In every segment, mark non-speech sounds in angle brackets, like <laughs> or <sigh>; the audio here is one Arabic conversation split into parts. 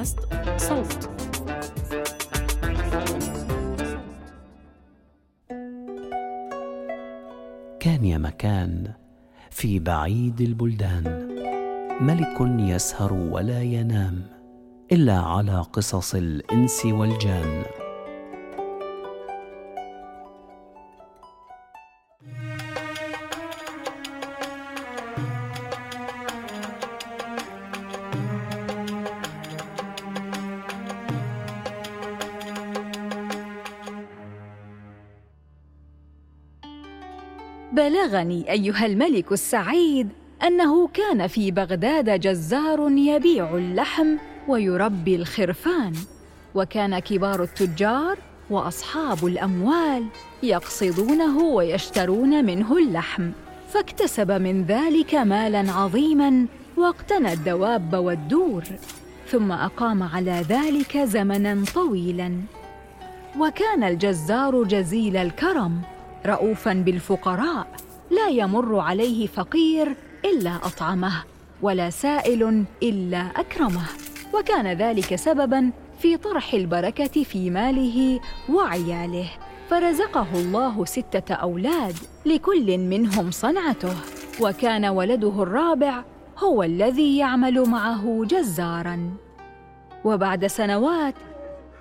بودكاست صوت. كان يا مكان في بعيد البلدان. ملك يسهر ولا ينام إلا على قصص الإنس والجان. بلغني أيها الملك السعيد أنه كان في بغداد جزار يبيع اللحم ويربي الخرفان وكان كبار التجار وأصحاب الأموال يقصدونه ويشترون منه اللحم فاكتسب من ذلك مالا عظيما واقتنى الدواب والدور ثم أقام على ذلك زمنا طويلا. وكان الجزار جزيل الكرم رؤوفا بالفقراء لا يمر عليه فقير إلا أطعمه ولا سائل إلا أكرمه. وكان ذلك سببا في طرح البركة في ماله وعياله. فرزقه الله ستة أولاد لكل منهم صنعته. وكان ولده الرابع هو الذي يعمل معه جزارا. وبعد سنوات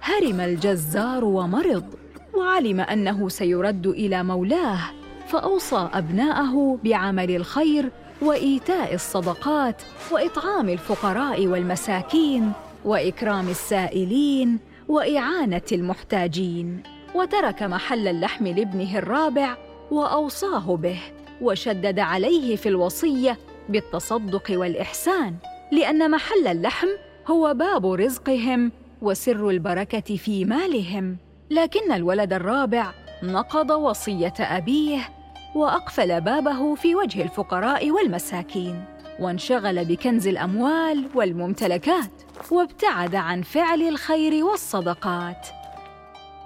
هرم الجزار ومرض. وعلم أنه سيرد إلى مولاه فأوصى أبناءه بعمل الخير وإيتاء الصدقات وإطعام الفقراء والمساكين وإكرام السائلين وإعانة المحتاجين. وترك محل اللحم لابنه الرابع وأوصاه به وشدد عليه في الوصية بالتصدق والإحسان لأن محل اللحم هو باب رزقهم وسر البركة في مالهم. لكن الولد الرابع نقض وصية أبيه وأقفل بابه في وجه الفقراء والمساكين وانشغل بكنز الأموال والممتلكات وابتعد عن فعل الخير والصدقات.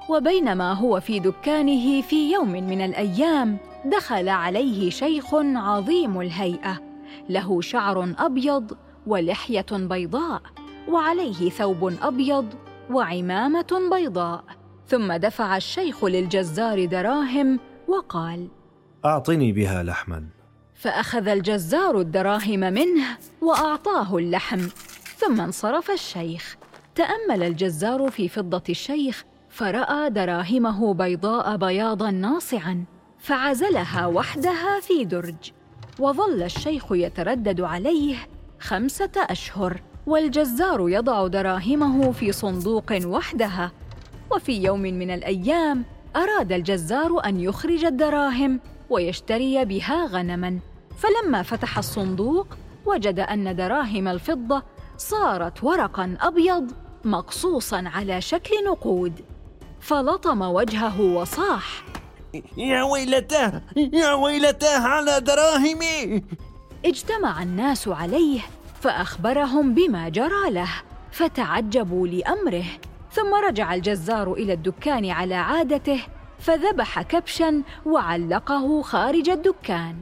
وبينما هو في دكانه في يوم من الأيام دخل عليه شيخ عظيم الهيئة له شعر أبيض ولحية بيضاء وعليه ثوب أبيض وعمامة بيضاء. ثم دفع الشيخ للجزار دراهم وقال أعطني بها لحما. فأخذ الجزار الدراهم منه وأعطاه اللحم ثم انصرف الشيخ. تأمل الجزار في فضة الشيخ فرأى دراهمه بيضاء بياضا ناصعا فعزلها وحدها في درج. وظل الشيخ يتردد عليه خمسة أشهر والجزار يضع دراهمه في صندوق وحدها وفي يوم من الأيام أراد الجزار أن يخرج الدراهم ويشتري بها غنما. فلما فتح الصندوق وجد أن دراهم الفضة صارت ورقا أبيض مقصوصا على شكل نقود. فلطم وجهه وصاح يا ويلتاه يا ويلتاه على دراهمي. اجتمع الناس عليه فأخبرهم بما جرى له فتعجبوا لأمره. ثم رجع الجزار إلى الدكان على عادته فذبح كبشا وعلقه خارج الدكان.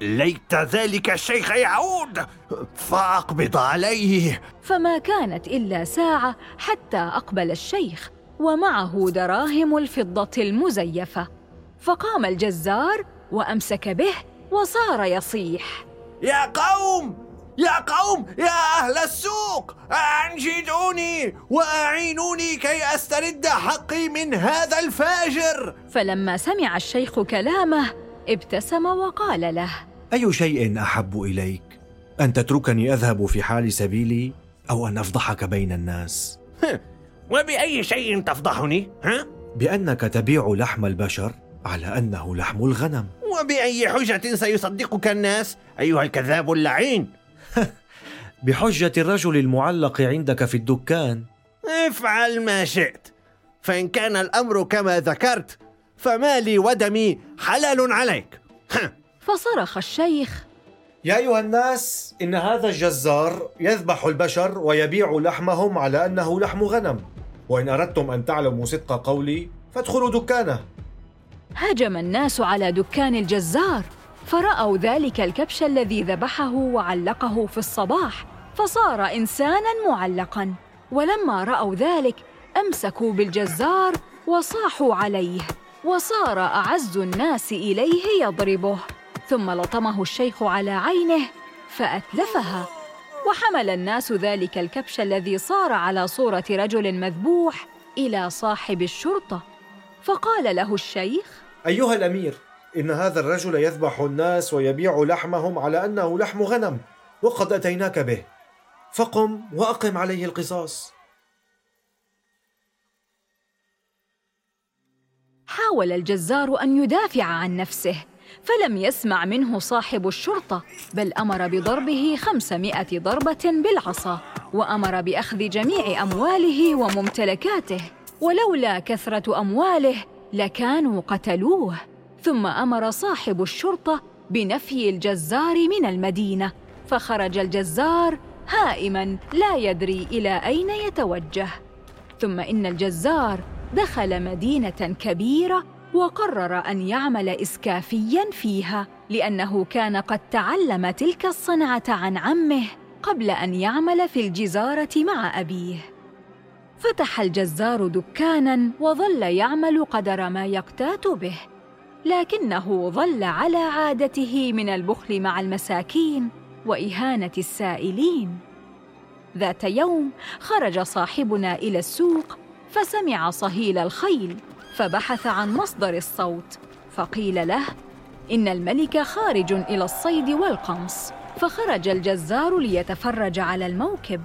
ليت ذلك الشيخ يعود! فأقبض عليه! فما كانت إلا ساعة حتى أقبل الشيخ ومعه دراهم الفضة المزيفة. فقام الجزار وأمسك به وصار يصيح. يا قوم! يا قوم يا أهل السوق! أنجدوني وأعينوني كي أسترد حقي من هذا الفاجر! فلما سمع الشيخ كلامه ابتسم وقال له أي شيء أحب إليك؟ أن تتركني أذهب في حال سبيلي أو أن أفضحك بين الناس؟ وبأي شيء تفضحني؟ ها؟ بأنك تبيع لحم البشر على أنه لحم الغنم. وبأي حجة سيصدقك الناس أيها الكذاب اللعين؟ <laughs> بحجة الرجل المعلق عندك في الدكان. افعل ما شئت. فإن كان الأمر كما ذكرت فمالي ودمي حلال عليك. <laughs> فصرخ الشيخ. يا أيها الناس إن هذا الجزار يذبح البشر ويبيع لحمهم على أنه لحم غنم. وإن أردتم أن تعلموا صدق قولي فادخلوا دكانه. هجم الناس على دكان الجزار. فرأوا ذلك الكبش الذي ذبحه وعلقه في الصباح فصار إنسانا معلقا. ولما رأوا ذلك أمسكوا بالجزار وصاحوا عليه وصار أعز الناس إليه يضربه. ثم لطمه الشيخ على عينه فأتلفها. وحمل الناس ذلك الكبش الذي صار على صورة رجل مذبوح إلى صاحب الشرطة. فقال له الشيخ أيها الأمير إن هذا الرجل يذبح الناس ويبيع لحمهم على أنه لحم غنم وقد أتيناك به. فقم وأقم عليه القصاص. حاول الجزار أن يدافع عن نفسه فلم يسمع منه صاحب الشرطة بل أمر بضربه خمسمائة ضربة بالعصا وأمر بأخذ جميع أمواله وممتلكاته. ولولا كثرة أمواله لكانوا قتلوه. ثم أمر صاحب الشرطة بنفي الجزار من المدينة فخرج الجزار هائما لا يدري إلى أين يتوجه. ثم إن الجزار دخل مدينة كبيرة وقرر أن يعمل اسكافيا فيها لأنه كان قد تعلم تلك الصنعة عن عمه قبل أن يعمل في الجزارة مع أبيه. فتح الجزار دكانا وظل يعمل قدر ما يقتات به. لكنه ظل على عادته من البخل مع المساكين وإهانة السائلين. ذات يوم خرج صاحبنا إلى السوق فسمع صهيل الخيل فبحث عن مصدر الصوت فقيل له إن الملك خارج إلى الصيد والقمص. فخرج الجزار ليتفرج على الموكب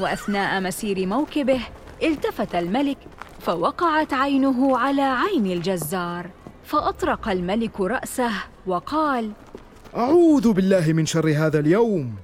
وأثناء مسير موكبه التفت الملك فوقعت عينه على عين الجزار. فأطرق الملك رأسه وقال أعوذ بالله من شر هذا اليوم.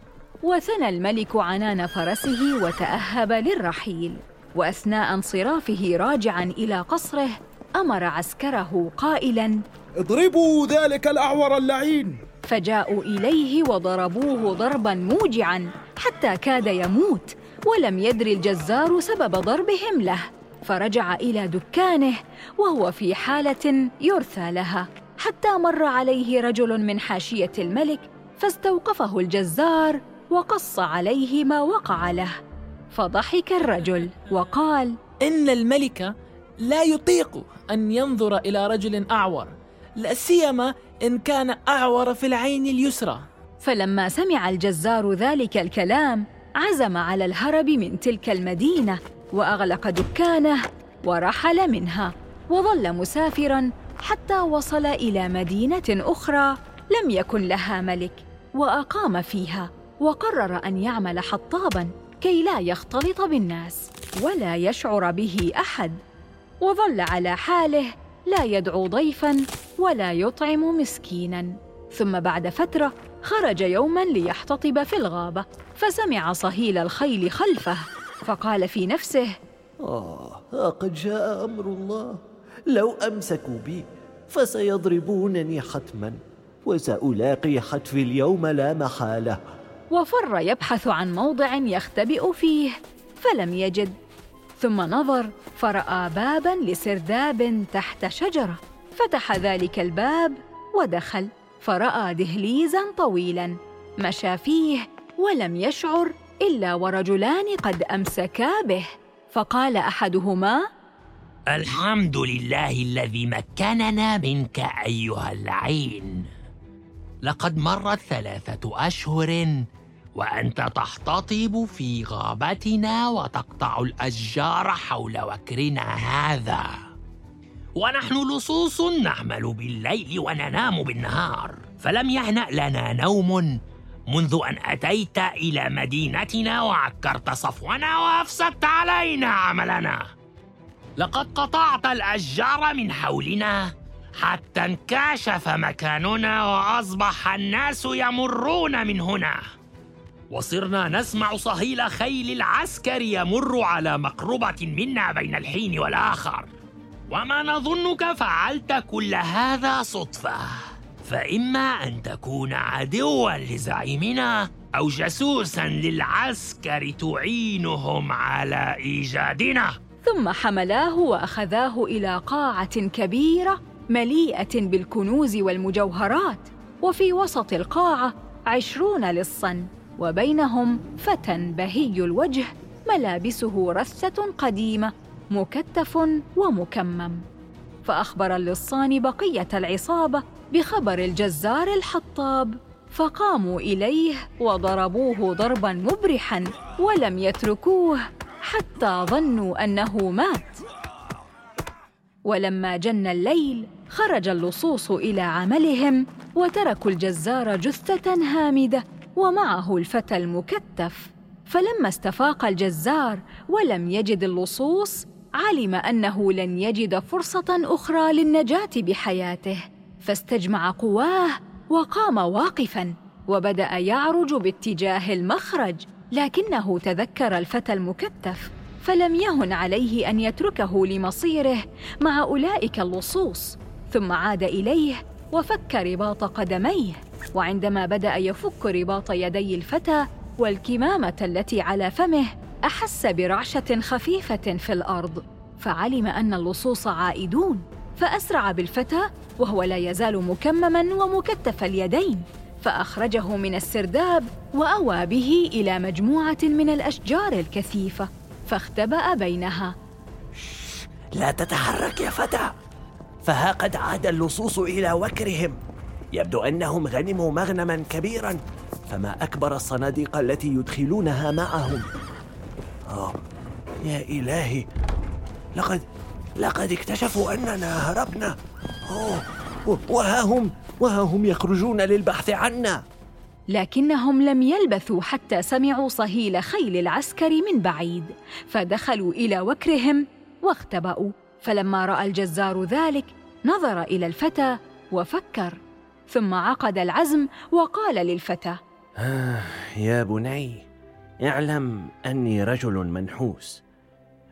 وثنى الملك عنان فرسه وتأهب للرحيل. وأثناء انصرافه راجعا إلى قصره أمر عسكره قائلا اضربوا ذلك الأعور اللعين. فجاءوا إليه وضربوه ضربا موجعا حتى كاد يموت ولم يدر الجزار سبب ضربهم له. فرجع إلى دكانه وهو في حالة يرثى لها. حتى مر عليه رجل من حاشية الملك فاستوقفه الجزار وقص عليه ما وقع له. فضحك الرجل وقال إن الملك لا يطيق أن ينظر إلى رجل أعور لا سيما إن كان أعور في العين اليسرى. فلما سمع الجزار ذلك الكلام عزم على الهرب من تلك المدينة وأغلق دكانه ورحل منها وظل مسافرا حتى وصل إلى مدينة أخرى لم يكن لها ملك وأقام فيها وقرر أن يعمل حطابا كي لا يختلط بالناس ولا يشعر به أحد وظل على حاله لا يدعو ضيفا ولا يطعم مسكينا. ثم بعد فترة خرج يوما ليحتطب في الغابة فسمع صهيل الخيل خلفه. فقال في نفسه آه قد جاء أمر الله. لو أمسكوا بي فسيضربونني حتما وسألاقي حتفي اليوم لا محالة. وفر يبحث عن موضع يختبئ فيه فلم يجد. ثم نظر فرأى بابا لسرداب تحت شجرة. فتح ذلك الباب ودخل فرأى دهليزا طويلا مشى فيه ولم يشعر إلا ورجلان قد أمسكا به. فقال أحدهما الحمد لله الذي مكننا منك أيها العين. لقد مرت ثلاثة أشهر وأنت تحتطب في غابتنا وتقطع الأشجار حول وكرنا هذا. ونحن لصوص نعمل بالليل وننام بالنهار. فلم يهنأ لنا نوم منذ أن أتيت إلى مدينتنا وعكرت صفونا وأفسدت علينا عملنا. لقد قطعت الأشجار من حولنا حتى انكشف مكاننا وأصبح الناس يمرون من هنا. وصرنا نسمع صهيل خيل العسكر يمر على مقربة منا بين الحين والآخر. وما نظنك فعلت كل هذا صدفة. فإما أن تكون عدوا لزعيمنا أو جاسوسا للعسكر تعينهم على إيجادنا. ثم حملاه وأخذاه إلى قاعة كبيرة مليئة بالكنوز والمجوهرات وفي وسط القاعة عشرون لصا وبينهم فتى بهي الوجه ملابسه رثة قديمة مكتف ومكمم. فأخبر اللصان بقية العصابة بخبر الجزار الحطاب. فقاموا إليه وضربوه ضربا مبرحا ولم يتركوه حتى ظنوا أنه مات. ولما جن الليل خرج اللصوص إلى عملهم وتركوا الجزار جثة هامدة ومعه الفتى المكتف. فلما استفاق الجزار ولم يجد اللصوص علم أنه لن يجد فرصة أخرى للنجاة بحياته. فاستجمع قواه وقام واقفا وبدأ يعرج باتجاه المخرج لكنه تذكر الفتى المكتف فلم يهن عليه أن يتركه لمصيره مع أولئك اللصوص. ثم عاد إليه وفك رباط قدميه وعندما بدأ يفك رباط يدي الفتى والكمامة التي على فمه أحس برعشة خفيفة في الأرض فعلم أن اللصوص عائدون. فأسرع بالفتى وهو لا يزال مكمما ومكتف اليدين فأخرجه من السرداب واوى به إلى مجموعة من الأشجار الكثيفة فاختبأ بينها. لا تتحرك يا فتى. فها قد عاد اللصوص إلى وكرهم. يبدو أنهم غنموا مغنما كبيرا فما أكبر الصناديق التي يدخلونها معهم. آه يا إلهي لقد لقد اكتشفوا أننا هربنا. أوه. وها هم؟ وها هم يخرجون للبحث عنا؟ لكنهم لم يلبثوا حتى سمعوا صهيل خيل العسكر من بعيد فدخلوا إلى وكرهم واختبأوا. فلما رأى الجزار ذلك نظر إلى الفتى وفكر ثم عقد العزم وقال للفتى آه يا بني اعلم أني رجل منحوس.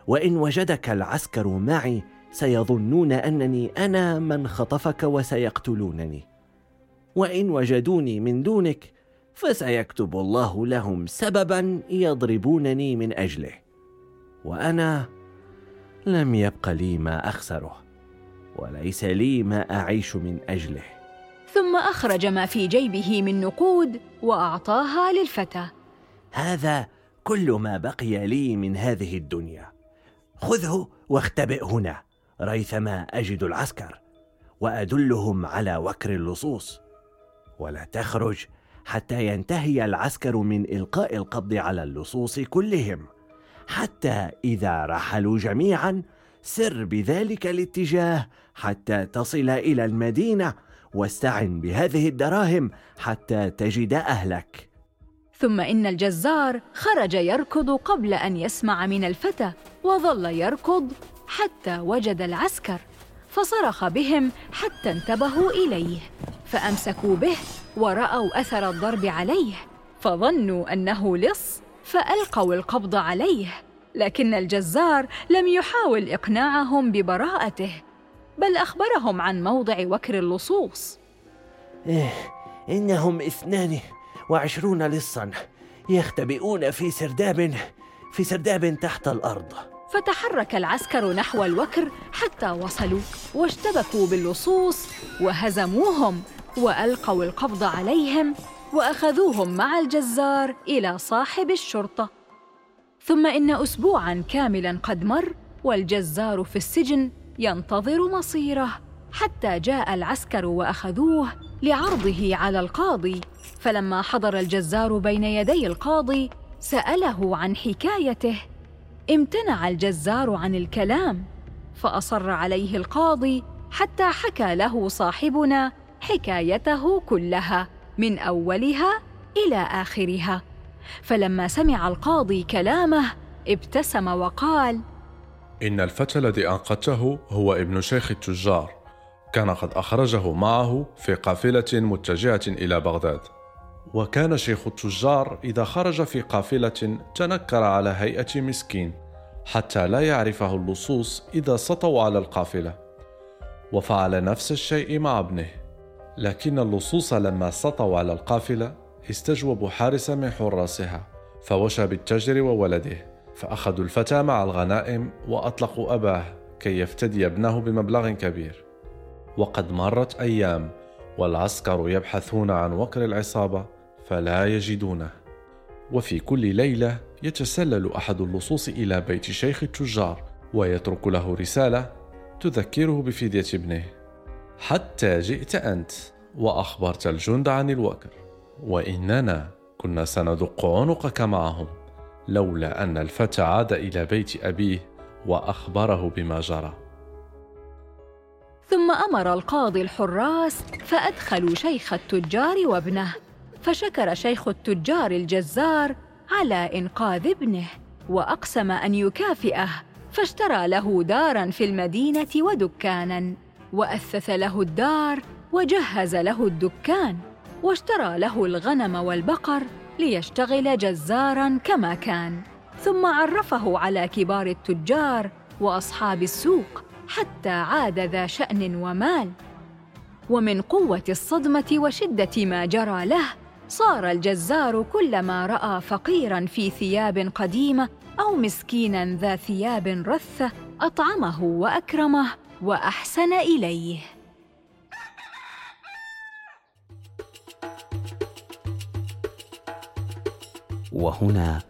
وإن وجدك العسكر معي سيظنون أنني أنا من خطفك وسيقتلونني. وإن وجدوني من دونك فسيكتب الله لهم سببا يضربونني من أجله. وأنا لم يبق لي ما أخسره وليس لي ما أعيش من أجله. ثم أخرج ما في جيبه من نقود وأعطاها للفتى. هذا كل ما بقي لي من هذه الدنيا. خذه واختبئ هنا. ريثما أجد العسكر وأدلهم على وكر اللصوص. ولا تخرج حتى ينتهي العسكر من إلقاء القبض على اللصوص كلهم. حتى إذا رحلوا جميعا سر بذلك الاتجاه حتى تصل إلى المدينة واستعن بهذه الدراهم حتى تجد أهلك. ثم إن الجزار خرج يركض قبل أن يسمع من الفتى وظل يركض حتى وجد العسكر فصرخ بهم حتى انتبهوا إليه فأمسكوا به ورأوا أثر الضرب عليه فظنوا أنه لص فألقوا القبض عليه لكن الجزار لم يحاول إقناعهم ببراءته بل أخبرهم عن موضع وكر اللصوص. إيه إنهم اثنان وعشرون لصا يختبئون في سرداب في سرداب تحت الأرض. فتحرك العسكر نحو الوكر حتى وصلوا واشتبكوا باللصوص وهزموهم وألقوا القبض عليهم وأخذوهم مع الجزار إلى صاحب الشرطة. ثم إن اسبوعا كاملا قد مر والجزار في السجن ينتظر مصيره حتى جاء العسكر وأخذوه لعرضه على القاضي. فلما حضر الجزار بين يدي القاضي سأله عن حكايته. امتنع الجزار عن الكلام فأصر عليه القاضي حتى حكى له صاحبنا حكايته كلها من أولها إلى آخرها. فلما سمع القاضي كلامه ابتسم وقال إن الفتى الذي أنقذته هو ابن شيخ التجار كان قد أخرجه معه في قافلة متجهة إلى بغداد. وكان شيخ التجار إذا خرج في قافلة تنكر على هيئة مسكين حتى لا يعرفه اللصوص إذا سطوا على القافلة. وفعل نفس الشيء مع ابنه. لكن اللصوص لما سطوا على القافلة استجوبوا حارس من حراسها فوشى بالتاجر وولده فأخذوا الفتى مع الغنائم وأطلقوا أباه كي يفتدي ابنه بمبلغ كبير. وقد مرت أيام والعسكر يبحثون عن وكر العصابة فلا يجدونه. وفي كل ليلة يتسلل أحد اللصوص إلى بيت شيخ التجار ويترك له رسالة تذكره بفدية ابنه. حتى جئت أنت وأخبرت الجند عن الوكر وإننا كنا سندق عنقك معهم لولا أن الفتى عاد إلى بيت أبيه وأخبره بما جرى. ثم أمر القاضي الحراس فأدخلوا شيخ التجار وابنه. فشكر شيخ التجار الجزار على إنقاذ ابنه وأقسم أن يكافئه فاشترى له دارا في المدينة ودكانا وأثث له الدار وجهز له الدكان واشترى له الغنم والبقر ليشتغل جزارا كما كان ثم عرفه على كبار التجار وأصحاب السوق حتى عاد ذا شأن ومال. ومن قوة الصدمة وشدة ما جرى له صار الجزار كلما رأى فقيرا في ثياب قديمة أو مسكينا ذا ثياب رثة أطعمه وأكرمه وأحسن إليه. وهنا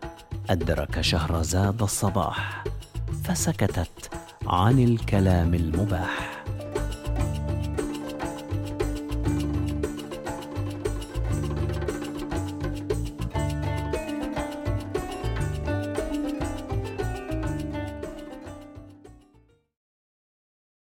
أدرك شهرزاد الصباح فسكتت عن الكلام المباح.